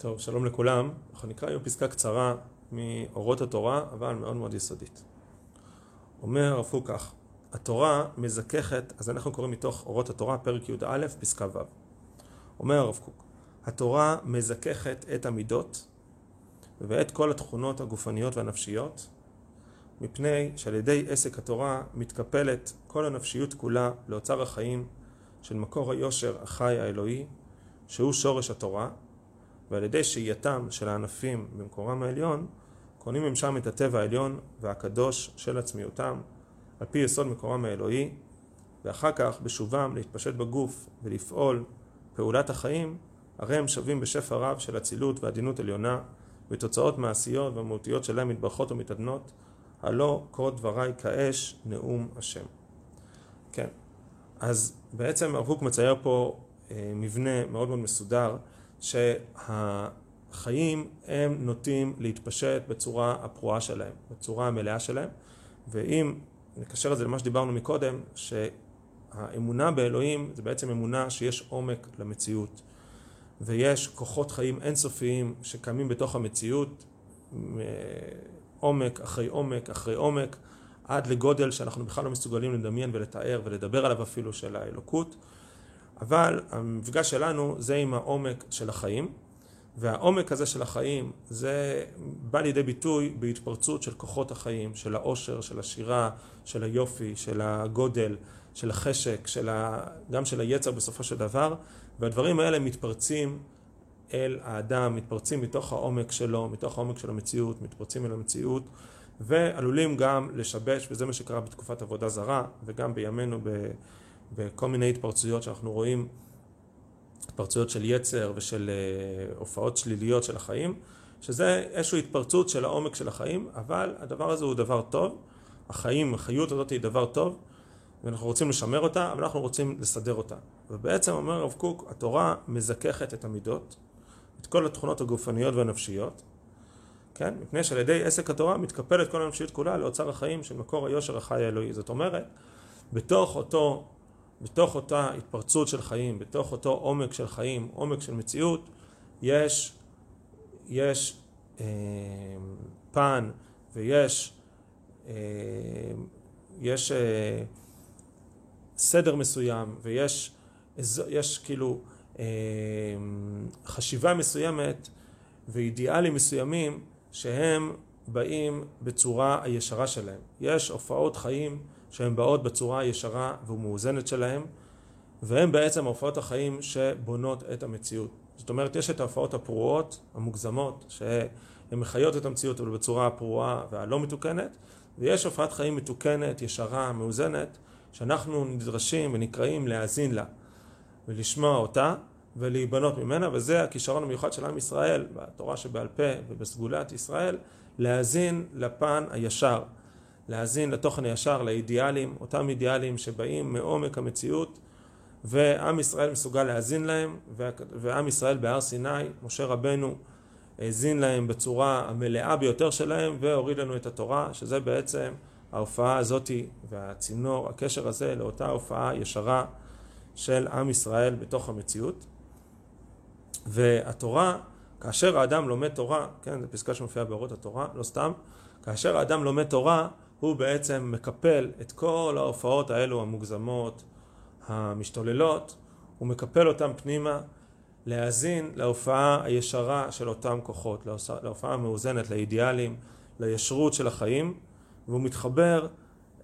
טוב, שלום לכולם. אנחנו נקרא היום פסקה קצרה מאורות התורה, אבל מאוד מאוד יסודית. אומר הרב קוק כך, התורה מזככת, אז אנחנו קוראים מתוך אורות התורה, פרק י"א, פסקה ו'. אומר הרב קוק, התורה מזככת את המידות ואת כל התכונות הגופניות והנפשיות, מפני שעל ידי עסק התורה מתקפלת כל הנפשיות כולה לאוצר החיים של מקור היושר החי האלוהי, שהוא שורש התורה, ועל ידי שהייתם של הענפים במקורם העליון, קונים הם שם את הטבע העליון והקדוש של עצמיותם, על פי יסוד מקורם האלוהי, ואחר כך בשובם להתפשט בגוף ולפעול פעולת החיים, הרי הם שווים בשפע רב של אצילות ועדינות עליונה, ותוצאות מעשיות ומהותיות שלהם מתברכות ומתעדנות, הלא כל דבריי כאש נאום השם. כן, אז בעצם הרב קוק מצייר פה אה, מבנה מאוד מאוד מסודר שהחיים הם נוטים להתפשט בצורה הפרועה שלהם, בצורה המלאה שלהם. ואם נקשר את זה למה שדיברנו מקודם שהאמונה באלוהים זה בעצם אמונה שיש עומק למציאות. ויש כוחות חיים אינסופיים שקיימים בתוך המציאות עומק אחרי עומק אחרי עומק עד לגודל שאנחנו בכלל לא מסוגלים לדמיין ולתאר ולדבר עליו אפילו של האלוקות אבל המפגש שלנו זה עם העומק של החיים והעומק הזה של החיים זה בא לידי ביטוי בהתפרצות של כוחות החיים, של העושר, של השירה, של היופי, של הגודל, של החשק, של ה... גם של היצר בסופו של דבר והדברים האלה מתפרצים אל האדם, מתפרצים מתוך העומק שלו, מתוך העומק של המציאות, מתפרצים אל המציאות ועלולים גם לשבש, וזה מה שקרה בתקופת עבודה זרה וגם בימינו ב... בכל מיני התפרצויות שאנחנו רואים, התפרצויות של יצר ושל הופעות שליליות של החיים, שזה איזושהי התפרצות של העומק של החיים, אבל הדבר הזה הוא דבר טוב, החיים, החיות הזאת היא דבר טוב, ואנחנו רוצים לשמר אותה, אבל אנחנו רוצים לסדר אותה. ובעצם אומר הרב קוק, התורה מזככת את המידות, את כל התכונות הגופניות והנפשיות, כן? מפני שעל ידי עסק התורה מתקפלת כל הנפשיות כולה לאוצר החיים של מקור היושר החי האלוהי. זאת אומרת, בתוך אותו בתוך אותה התפרצות של חיים, בתוך אותו עומק של חיים, עומק של מציאות, יש, יש אה, פן ויש אה, יש אה, סדר מסוים ויש יש כאילו אה, חשיבה מסוימת ואידיאלים מסוימים שהם באים בצורה הישרה שלהם. יש הופעות חיים שהן באות בצורה הישרה ומאוזנת שלהן והן בעצם הופעות החיים שבונות את המציאות. זאת אומרת יש את ההופעות הפרועות, המוגזמות, שהן מחיות את המציאות אבל בצורה הפרועה והלא מתוקנת ויש הופעת חיים מתוקנת, ישרה, מאוזנת שאנחנו נדרשים ונקראים להאזין לה ולשמוע אותה ולהיבנות ממנה וזה הכישרון המיוחד של עם ישראל בתורה שבעל פה ובסגולת ישראל להאזין לפן הישר להאזין לתוכן הישר, לאידיאלים, אותם אידיאלים שבאים מעומק המציאות ועם ישראל מסוגל להאזין להם ועם ישראל בהר סיני, משה רבנו האזין להם בצורה המלאה ביותר שלהם והוריד לנו את התורה שזה בעצם ההופעה הזאתי והצינור, הקשר הזה לאותה הופעה ישרה של עם ישראל בתוך המציאות. והתורה, כאשר האדם לומד תורה, כן, זו פסקה שמופיעה באורות התורה, לא סתם, כאשר האדם לומד תורה הוא בעצם מקפל את כל ההופעות האלו המוגזמות, המשתוללות, הוא מקפל אותם פנימה להאזין להופעה הישרה של אותם כוחות, להופעה המאוזנת, לאידיאלים, לישרות של החיים, והוא מתחבר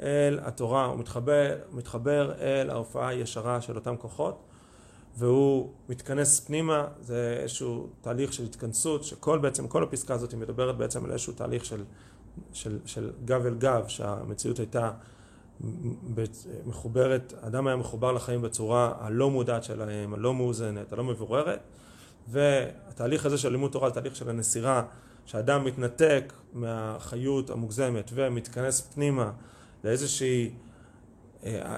אל התורה, הוא מתחבר, מתחבר אל ההופעה הישרה של אותם כוחות, והוא מתכנס פנימה, זה איזשהו תהליך של התכנסות, שכל בעצם, כל הפסקה הזאת מדברת בעצם על איזשהו תהליך של של, של גב אל גב, שהמציאות הייתה מחוברת, אדם היה מחובר לחיים בצורה הלא מודעת שלהם, הלא מאוזנת, הלא מבוררת, והתהליך הזה של לימוד תורה זה תהליך של הנסירה, שאדם מתנתק מהחיות המוגזמת ומתכנס פנימה לאיזושהי, אה,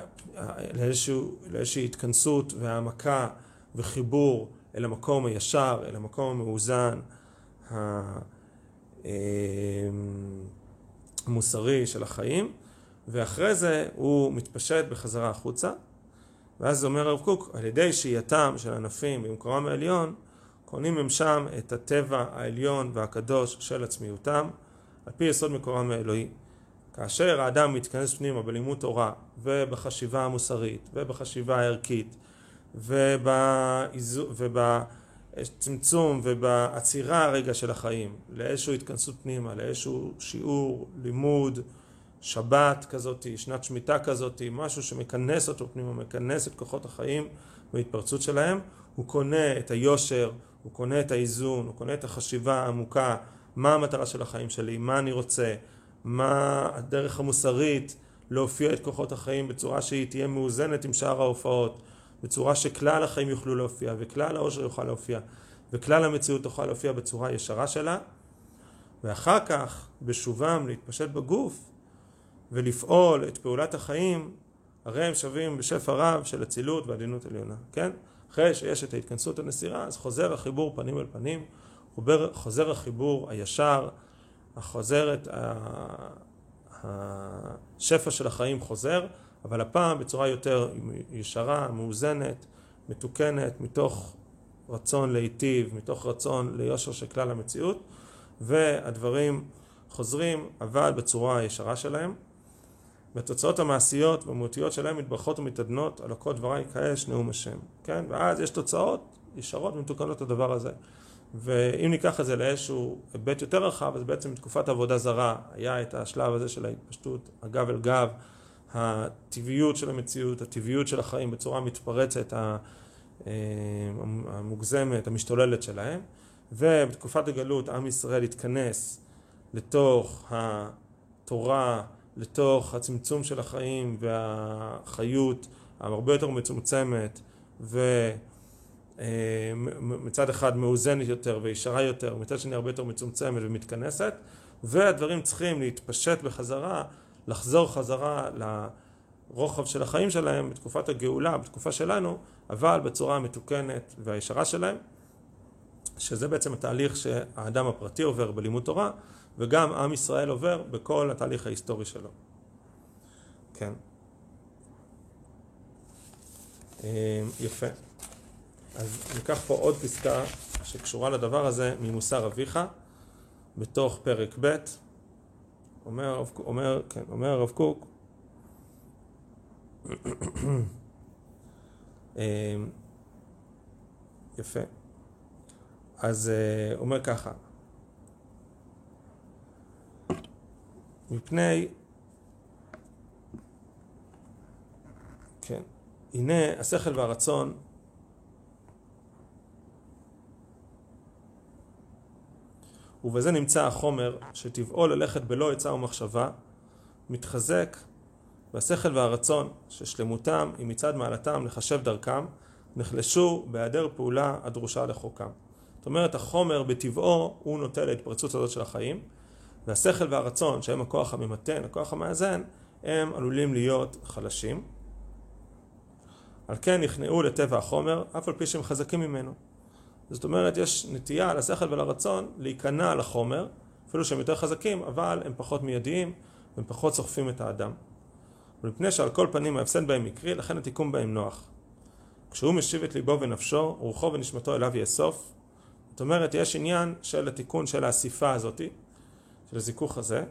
לאיזשהו, לאיזושהי התכנסות והעמקה וחיבור אל המקום הישר, אל המקום המאוזן, המוסרי של החיים, ואחרי זה הוא מתפשט בחזרה החוצה, ואז אומר הרב קוק, על ידי שהייתם של ענפים במקורם העליון, קונים הם שם את הטבע העליון והקדוש של עצמיותם, על פי יסוד מקורם האלוהי. כאשר האדם מתכנס פנימה בלימוד תורה ובחשיבה המוסרית ובחשיבה הערכית ובצמצום ובעצירה הרגע של החיים לאיזושהי התכנסות פנימה, לאיזשהו שיעור, לימוד, שבת כזאת, שנת שמיטה כזאת, משהו שמכנס אותו פנימה, מכנס את כוחות החיים וההתפרצות שלהם, הוא קונה את היושר, הוא קונה את האיזון, הוא קונה את החשיבה העמוקה, מה המטרה של החיים שלי, מה אני רוצה, מה הדרך המוסרית להופיע את כוחות החיים בצורה שהיא תהיה מאוזנת עם שאר ההופעות, בצורה שכלל החיים יוכלו להופיע וכלל העושר יוכל להופיע וכלל המציאות תוכל להופיע בצורה ישרה שלה ואחר כך בשובם להתפשט בגוף ולפעול את פעולת החיים הרי הם שווים בשפע רב של אצילות ועדינות עליונה, כן? אחרי שיש את ההתכנסות הנסירה אז חוזר החיבור פנים אל פנים, חוזר החיבור הישר, חוזר את השפע של החיים חוזר, אבל הפעם בצורה יותר ישרה, מאוזנת, מתוקנת, מתוך רצון להיטיב, מתוך רצון ליושר של כלל המציאות, והדברים חוזרים, אבל בצורה הישרה שלהם. והתוצאות המעשיות והמהותיות שלהם מתברכות ומתעדנות על הכל דבריי כאש נאום השם, כן? ואז יש תוצאות ישרות ומתוקנות לדבר הזה. ואם ניקח את זה לאיזשהו היבט יותר רחב, אז בעצם בתקופת עבודה זרה היה את השלב הזה של ההתפשטות הגב אל גב, הטבעיות של המציאות, הטבעיות של החיים בצורה מתפרצת, אה, המוגזמת, המשתוללת שלהם, ובתקופת הגלות עם ישראל התכנס לתוך התורה, לתוך הצמצום של החיים והחיות הרבה יותר מצומצמת ומצד אחד מאוזנת יותר וישרה יותר, מצד שני הרבה יותר מצומצמת ומתכנסת והדברים צריכים להתפשט בחזרה, לחזור חזרה לרוחב של החיים שלהם בתקופת הגאולה, בתקופה שלנו, אבל בצורה המתוקנת והישרה שלהם, שזה בעצם התהליך שהאדם הפרטי עובר בלימוד תורה וגם עם ישראל עובר בכל התהליך ההיסטורי שלו. כן. אה, יפה. אז ניקח פה עוד פסקה שקשורה לדבר הזה ממוסר אביך בתוך פרק ב' אומר, אומר, כן, אומר הרב קוק אה, יפה. אז אה, אומר ככה מפני כן הנה השכל והרצון ובזה נמצא החומר שטבעו ללכת בלא עצה ומחשבה מתחזק והשכל והרצון ששלמותם היא מצד מעלתם לחשב דרכם נחלשו בהיעדר פעולה הדרושה לחוקם. זאת אומרת החומר בטבעו הוא נוטה להתפרצות הזאת של החיים והשכל והרצון, שהם הכוח הממתן, הכוח המאזן, הם עלולים להיות חלשים. על כן נכנעו לטבע החומר, אף על פי שהם חזקים ממנו. זאת אומרת, יש נטייה לשכל ולרצון להיכנע לחומר, אפילו שהם יותר חזקים, אבל הם פחות מיידיים, הם פחות סוחפים את האדם. ומפני שעל כל פנים ההפסד בהם מקרי, לכן התיקון בהם נוח. כשהוא משיב את ליבו ונפשו, רוחו ונשמתו אליו יאסוף. זאת אומרת, יש עניין של התיקון של האסיפה הזאתי, של הזיכוך הזה,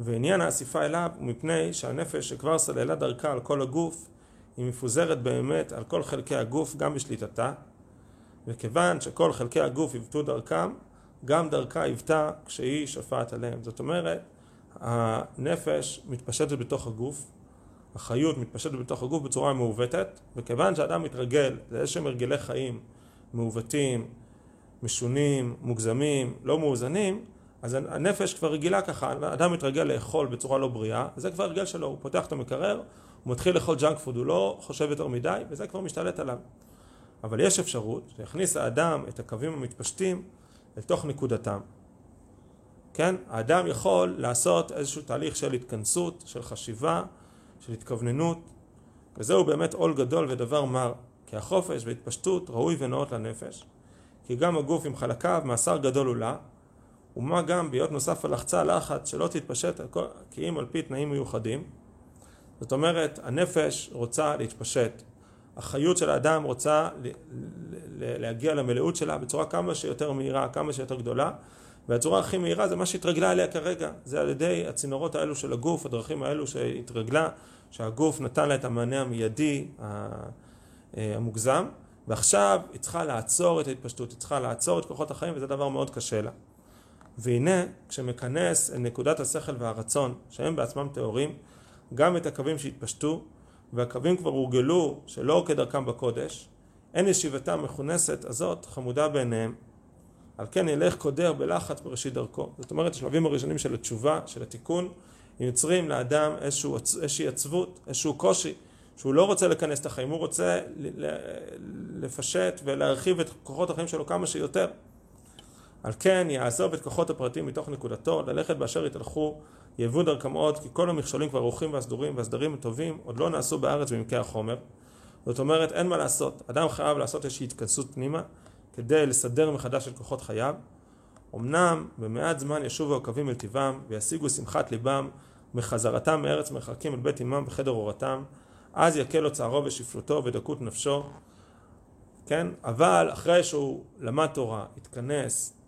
ועניין האסיפה אליו הוא מפני שהנפש שכבר סללה דרכה על כל הגוף, היא מפוזרת באמת על כל חלקי הגוף גם בשליטתה, וכיוון שכל חלקי הגוף היוותו דרכם, גם דרכה היוותה כשהיא שפעת עליהם. זאת אומרת, הנפש מתפשטת בתוך הגוף, החיות מתפשטת בתוך הגוף בצורה מעוותת, וכיוון שאדם מתרגל לאיזשהם הרגלי חיים מעוותים, משונים, מוגזמים, לא מאוזנים, אז הנפש כבר רגילה ככה, אדם מתרגל לאכול בצורה לא בריאה, זה כבר הרגל שלו, הוא פותח את המקרר, הוא מתחיל לאכול ג'אנק פוד, הוא לא חושב יותר מדי, וזה כבר משתלט עליו. אבל יש אפשרות להכניס האדם את הקווים המתפשטים לתוך נקודתם. כן? האדם יכול לעשות איזשהו תהליך של התכנסות, של חשיבה, של התכווננות, וזהו באמת עול גדול ודבר מר, כי החופש והתפשטות ראוי ונאות לנפש, כי גם הגוף עם חלקיו מאסר גדול הוא לה, ומה גם בהיות נוסף על לחצה לחץ שלא תתפשט כי אם על פי תנאים מיוחדים. זאת אומרת, הנפש רוצה להתפשט, החיות של האדם רוצה להגיע למלאות שלה בצורה כמה שיותר מהירה, כמה שיותר גדולה. והצורה הכי מהירה זה מה שהתרגלה אליה כרגע, זה על ידי הצינורות האלו של הגוף, הדרכים האלו שהתרגלה, שהגוף נתן לה את המענה המיידי המוגזם. ועכשיו היא צריכה לעצור את ההתפשטות, היא צריכה לעצור את כוחות החיים וזה דבר מאוד קשה לה. והנה כשמכנס אל נקודת השכל והרצון שהם בעצמם טהורים גם את הקווים שהתפשטו והקווים כבר הורגלו שלא כדרכם בקודש אין ישיבתם מכונסת הזאת חמודה בעיניהם. על כן ילך קודר בלחץ בראשית דרכו. זאת אומרת השלבים הראשונים של התשובה, של התיקון יוצרים לאדם איזשהו, איזושהי עצבות, איזשהו קושי שהוא לא רוצה לכנס את החיים, הוא רוצה לפשט ולהרחיב את כוחות החיים שלו כמה שיותר על כן יעזוב את כוחות הפרטים מתוך נקודתו, ללכת באשר יתהלכו, יבוא דרכם עוד, כי כל המכשולים כבר ערוכים והסדורים והסדרים הטובים עוד לא נעשו בארץ במקי החומר. זאת אומרת, אין מה לעשות. אדם חייב לעשות איזושהי התכנסות פנימה כדי לסדר מחדש את כוחות חייו. אמנם במעט זמן ישובו הקווים אל טבעם וישיגו שמחת ליבם מחזרתם מארץ מרחקים אל בית אמם בחדר אורתם, אז יקל לו צערו ושפלותו ודקות נפשו. כן? אבל אחרי שהוא למד תורה, התכנס,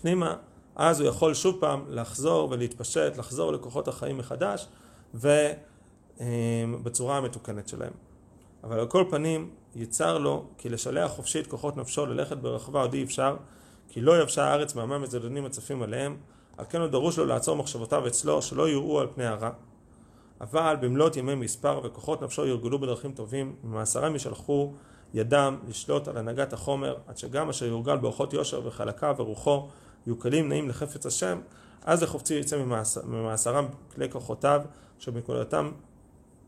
פנימה, אז הוא יכול שוב פעם לחזור ולהתפשט, לחזור לכוחות החיים מחדש ובצורה המתוקנת שלהם. אבל על כל פנים יצר לו כי לשלח חופשי את כוחות נפשו ללכת ברחבה עוד אי אפשר כי לא יבשה הארץ מעמם וזדונים הצפים עליהם על כן הוא דרוש לו לעצור מחשבותיו אצלו שלא יראו על פני הרע אבל במלאת ימי מספר וכוחות נפשו יורגלו בדרכים טובים ממאסרם ישלחו ידם לשלוט על הנהגת החומר עד שגם אשר יורגל באורחות יושר וחלקה ורוחו יהיו כלים נעים לחפץ השם, אז לחופצי יצא ממאסרם כלי כוחותיו שבנקודתם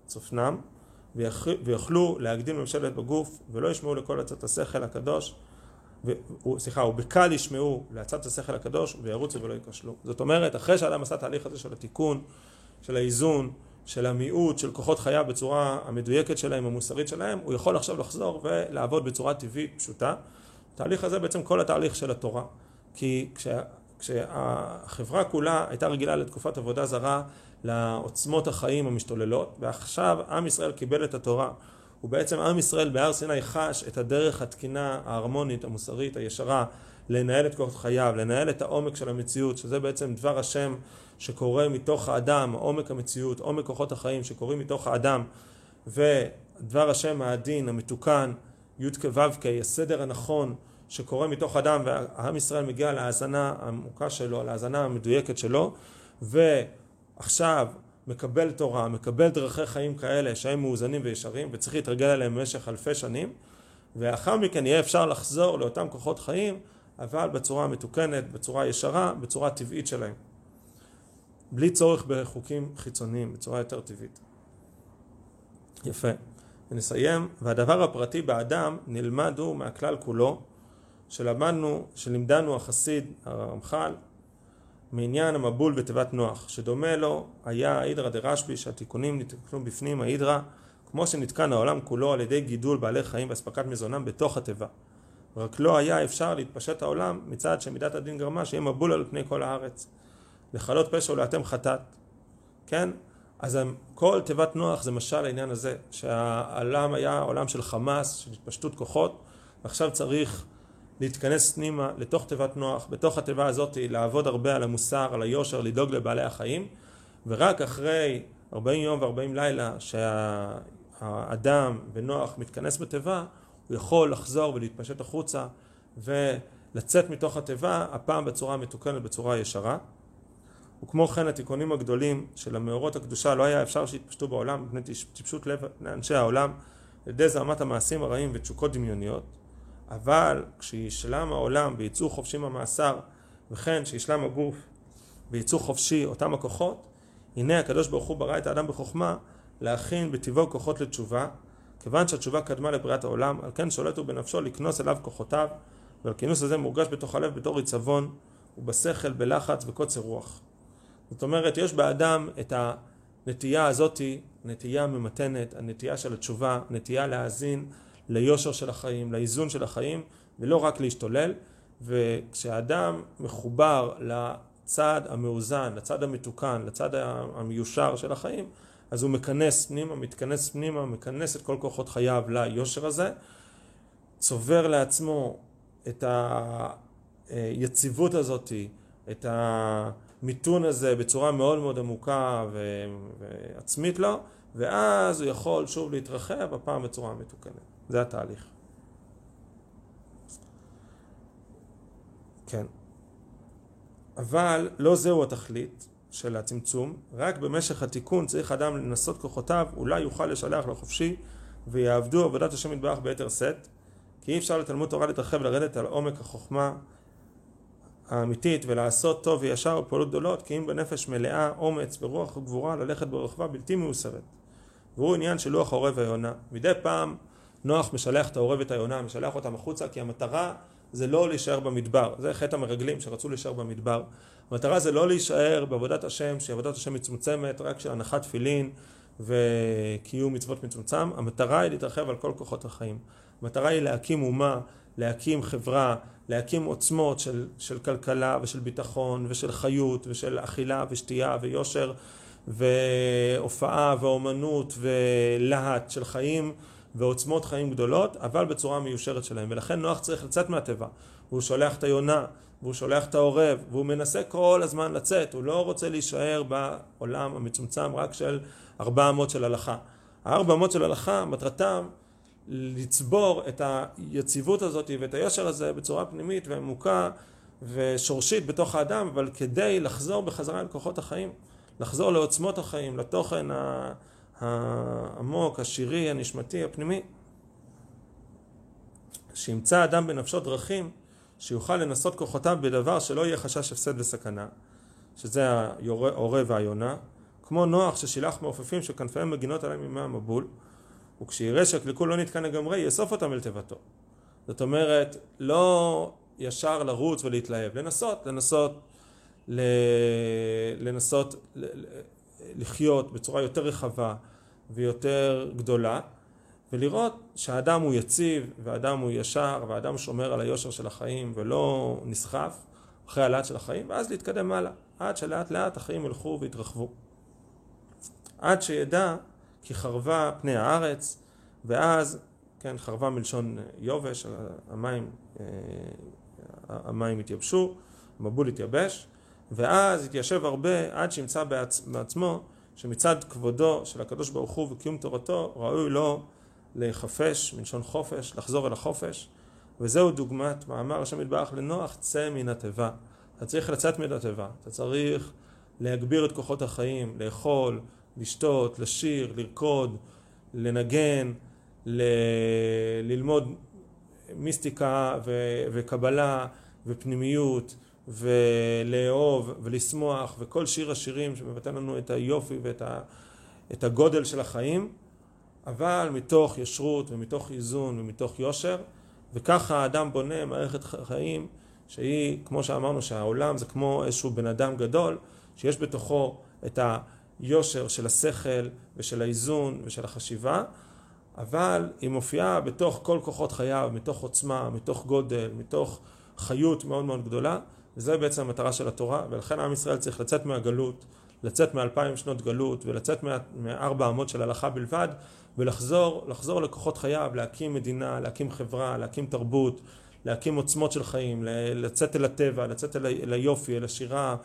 צופנם ויוכלו להגדיל ממשלת בגוף ולא ישמעו לכל עצת השכל הקדוש ו... סליחה, ובקל ישמעו לעצת השכל הקדוש וירוצו ולא ייכשלו. זאת אומרת, אחרי שאדם עשה תהליך הזה של התיקון, של האיזון, של המיעוט, של כוחות חייו בצורה המדויקת שלהם, המוסרית שלהם, הוא יכול עכשיו לחזור ולעבוד בצורה טבעית, פשוטה. התהליך הזה בעצם כל התהליך של התורה. כי כשה, כשהחברה כולה הייתה רגילה לתקופת עבודה זרה לעוצמות החיים המשתוללות ועכשיו עם ישראל קיבל את התורה. ובעצם עם ישראל בהר סיני חש את הדרך התקינה ההרמונית המוסרית הישרה לנהל את כוחות חייו לנהל את העומק של המציאות שזה בעצם דבר השם שקורה מתוך האדם עומק המציאות עומק כוחות החיים שקורים מתוך האדם. ודבר השם העדין המתוקן י"ק ו"ק הסדר הנכון שקורה מתוך אדם והעם ישראל מגיע להאזנה העמוקה שלו, להאזנה המדויקת שלו ועכשיו מקבל תורה, מקבל דרכי חיים כאלה שהם מאוזנים וישרים וצריך להתרגל עליהם במשך אלפי שנים ואחר מכן יהיה אפשר לחזור לאותם כוחות חיים אבל בצורה מתוקנת, בצורה ישרה, בצורה טבעית שלהם בלי צורך בחוקים חיצוניים, בצורה יותר טבעית. יפה. ונסיים, והדבר הפרטי באדם נלמד הוא מהכלל כולו שלמדנו, שלימדנו החסיד הרמח"ל מעניין המבול בתיבת נוח, שדומה לו היה ההידרא דרשב"י שהתיקונים נתקנו בפנים ההידרא כמו שנתקן העולם כולו על ידי גידול בעלי חיים ואספקת מזונם בתוך התיבה. רק לא היה אפשר להתפשט העולם מצד שמידת הדין גרמה שיהיה מבול על פני כל הארץ. לכלות פשע ולאתם חטאת. כן? אז כל תיבת נוח זה משל לעניין הזה, שהעולם היה עולם של חמאס, של התפשטות כוחות, ועכשיו צריך להתכנס פנימה לתוך תיבת נוח, בתוך התיבה הזאת לעבוד הרבה על המוסר, על היושר, לדאוג לבעלי החיים ורק אחרי 40 יום ו-40 לילה שהאדם ונוח מתכנס בתיבה הוא יכול לחזור ולהתפשט החוצה ולצאת מתוך התיבה הפעם בצורה מתוקנת, בצורה ישרה. וכמו כן התיקונים הגדולים של המאורות הקדושה לא היה אפשר שיתפשטו בעולם מפני טיפשות לב לאנשי העולם על ידי זרמת המעשים הרעים ותשוקות דמיוניות אבל כשישלם העולם ויצאו חופשי מהמאסר וכן שישלם הגוף ויצאו חופשי אותם הכוחות הנה הקדוש ברוך הוא ברא את האדם בחוכמה להכין בטבעו כוחות לתשובה. כיוון שהתשובה קדמה לבריאת העולם על כן שולט הוא בנפשו לקנוס אליו כוחותיו והכינוס הזה מורגש בתוך הלב בתור עיצבון ובשכל בלחץ וקוצר רוח. זאת אומרת יש באדם את הנטייה הזאתי נטייה ממתנת הנטייה של התשובה נטייה להאזין ליושר של החיים, לאיזון של החיים, ולא רק להשתולל. וכשאדם מחובר לצד המאוזן, לצד המתוקן, לצד המיושר של החיים, אז הוא מכנס פנימה, מתכנס פנימה, מכנס את כל כוחות חייו ליושר הזה, צובר לעצמו את היציבות הזאת, את המיתון הזה בצורה מאוד מאוד עמוקה ועצמית לו, ואז הוא יכול שוב להתרחב, הפעם בצורה מתוקנת. זה התהליך. כן. אבל לא זהו התכלית של הצמצום, רק במשך התיקון צריך אדם לנסות כוחותיו, אולי יוכל לשלח לחופשי ויעבדו עבודת השם יתברך ביתר שאת, כי אי אפשר לתלמוד תורה להתרחב לרדת על עומק החוכמה האמיתית ולעשות טוב וישר ופעולות גדולות, כי אם בנפש מלאה אומץ ורוח וגבורה ללכת ברחבה בלתי מאוסרת. והוא עניין של לוח העורב והיונה. מדי פעם נוח משלח את העורב ואת היונה, משלח אותם החוצה, כי המטרה זה לא להישאר במדבר. זה חטא המרגלים שרצו להישאר במדבר. המטרה זה לא להישאר בעבודת השם, שעבודת השם מצומצמת, רק של הנחת תפילין וקיום מצוות מצומצם. המטרה היא להתרחב על כל כוחות החיים. המטרה היא להקים אומה, להקים חברה, להקים עוצמות של, של כלכלה ושל ביטחון ושל חיות ושל אכילה ושתייה ויושר והופעה ואומנות ולהט של חיים ועוצמות חיים גדולות, אבל בצורה מיושרת שלהם. ולכן נוח צריך לצאת מהטבע. והוא שולח את היונה, והוא שולח את העורב, והוא מנסה כל הזמן לצאת. הוא לא רוצה להישאר בעולם המצומצם רק של ארבע אמות של הלכה. הארבע אמות של הלכה, מטרתם לצבור את היציבות הזאת ואת היושר הזה בצורה פנימית ועמוקה ושורשית בתוך האדם, אבל כדי לחזור בחזרה לכוחות החיים, לחזור לעוצמות החיים, לתוכן העמוק, השירי, הנשמתי, הפנימי. שימצא אדם בנפשו דרכים שיוכל לנסות כוחותיו בדבר שלא יהיה חשש הפסד וסכנה, שזה ההורה והיונה, כמו נוח ששילח מעופפים שכנפיהם מגינות עליהם ממי המבול, וכשיראה שהקלקול לא נתקן לגמרי, יאסוף אותם אל תיבתו. זאת אומרת, לא ישר לרוץ ולהתלהב, לנסות, לנסות. לנסות לחיות בצורה יותר רחבה ויותר גדולה, ולראות שהאדם הוא יציב, והאדם הוא ישר, והאדם שומר על היושר של החיים ולא נסחף אחרי הלאט של החיים, ואז להתקדם הלאה, עד שלאט לאט החיים ילכו ויתרחבו. עד שידע כי חרבה פני הארץ, ואז, כן, חרבה מלשון יובש, המים, אה, המים התייבשו, המבול התייבש, ואז התיישב הרבה עד שימצא בעצ... בעצמו שמצד כבודו של הקדוש ברוך הוא וקיום תורתו ראוי לו לחפש, מלשון חופש, לחזור אל החופש, וזהו דוגמת מאמר השם יתברך לנוח, צא מן התיבה. אתה צריך לצאת מן התיבה, אתה צריך להגביר את כוחות החיים, לאכול, לשתות, לשיר, לרקוד, לנגן, ל... ללמוד מיסטיקה ו... וקבלה ופנימיות ולאהוב ולשמוח וכל שיר השירים שמבטא לנו את היופי ואת ה... את הגודל של החיים אבל מתוך ישרות ומתוך איזון ומתוך יושר וככה האדם בונה מערכת חיים שהיא כמו שאמרנו שהעולם זה כמו איזשהו בן אדם גדול שיש בתוכו את היושר של השכל ושל האיזון ושל החשיבה אבל היא מופיעה בתוך כל כוחות חייו, מתוך עוצמה, מתוך גודל, מתוך חיות מאוד מאוד גדולה וזה בעצם המטרה של התורה, ולכן עם ישראל צריך לצאת מהגלות, לצאת מאלפיים שנות גלות ולצאת מארבע אמות של הלכה בלבד ולחזור לחזור לכוחות חייו, להקים מדינה, להקים חברה, להקים תרבות, להקים עוצמות של חיים, לצאת אל הטבע, לצאת אל היופי, אל השירה,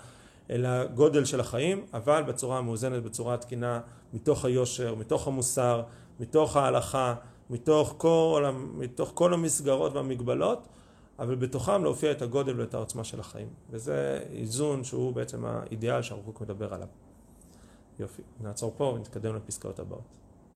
אל הגודל של החיים, אבל בצורה מאוזנת, בצורה תקינה, מתוך היושר, מתוך המוסר, מתוך ההלכה, מתוך כל, מתוך כל המסגרות והמגבלות אבל בתוכם להופיע את הגודל ואת העוצמה של החיים. וזה איזון שהוא בעצם האידיאל שהרב קוק מדבר עליו. יופי, נעצור פה ונתקדם לפסקאות הבאות.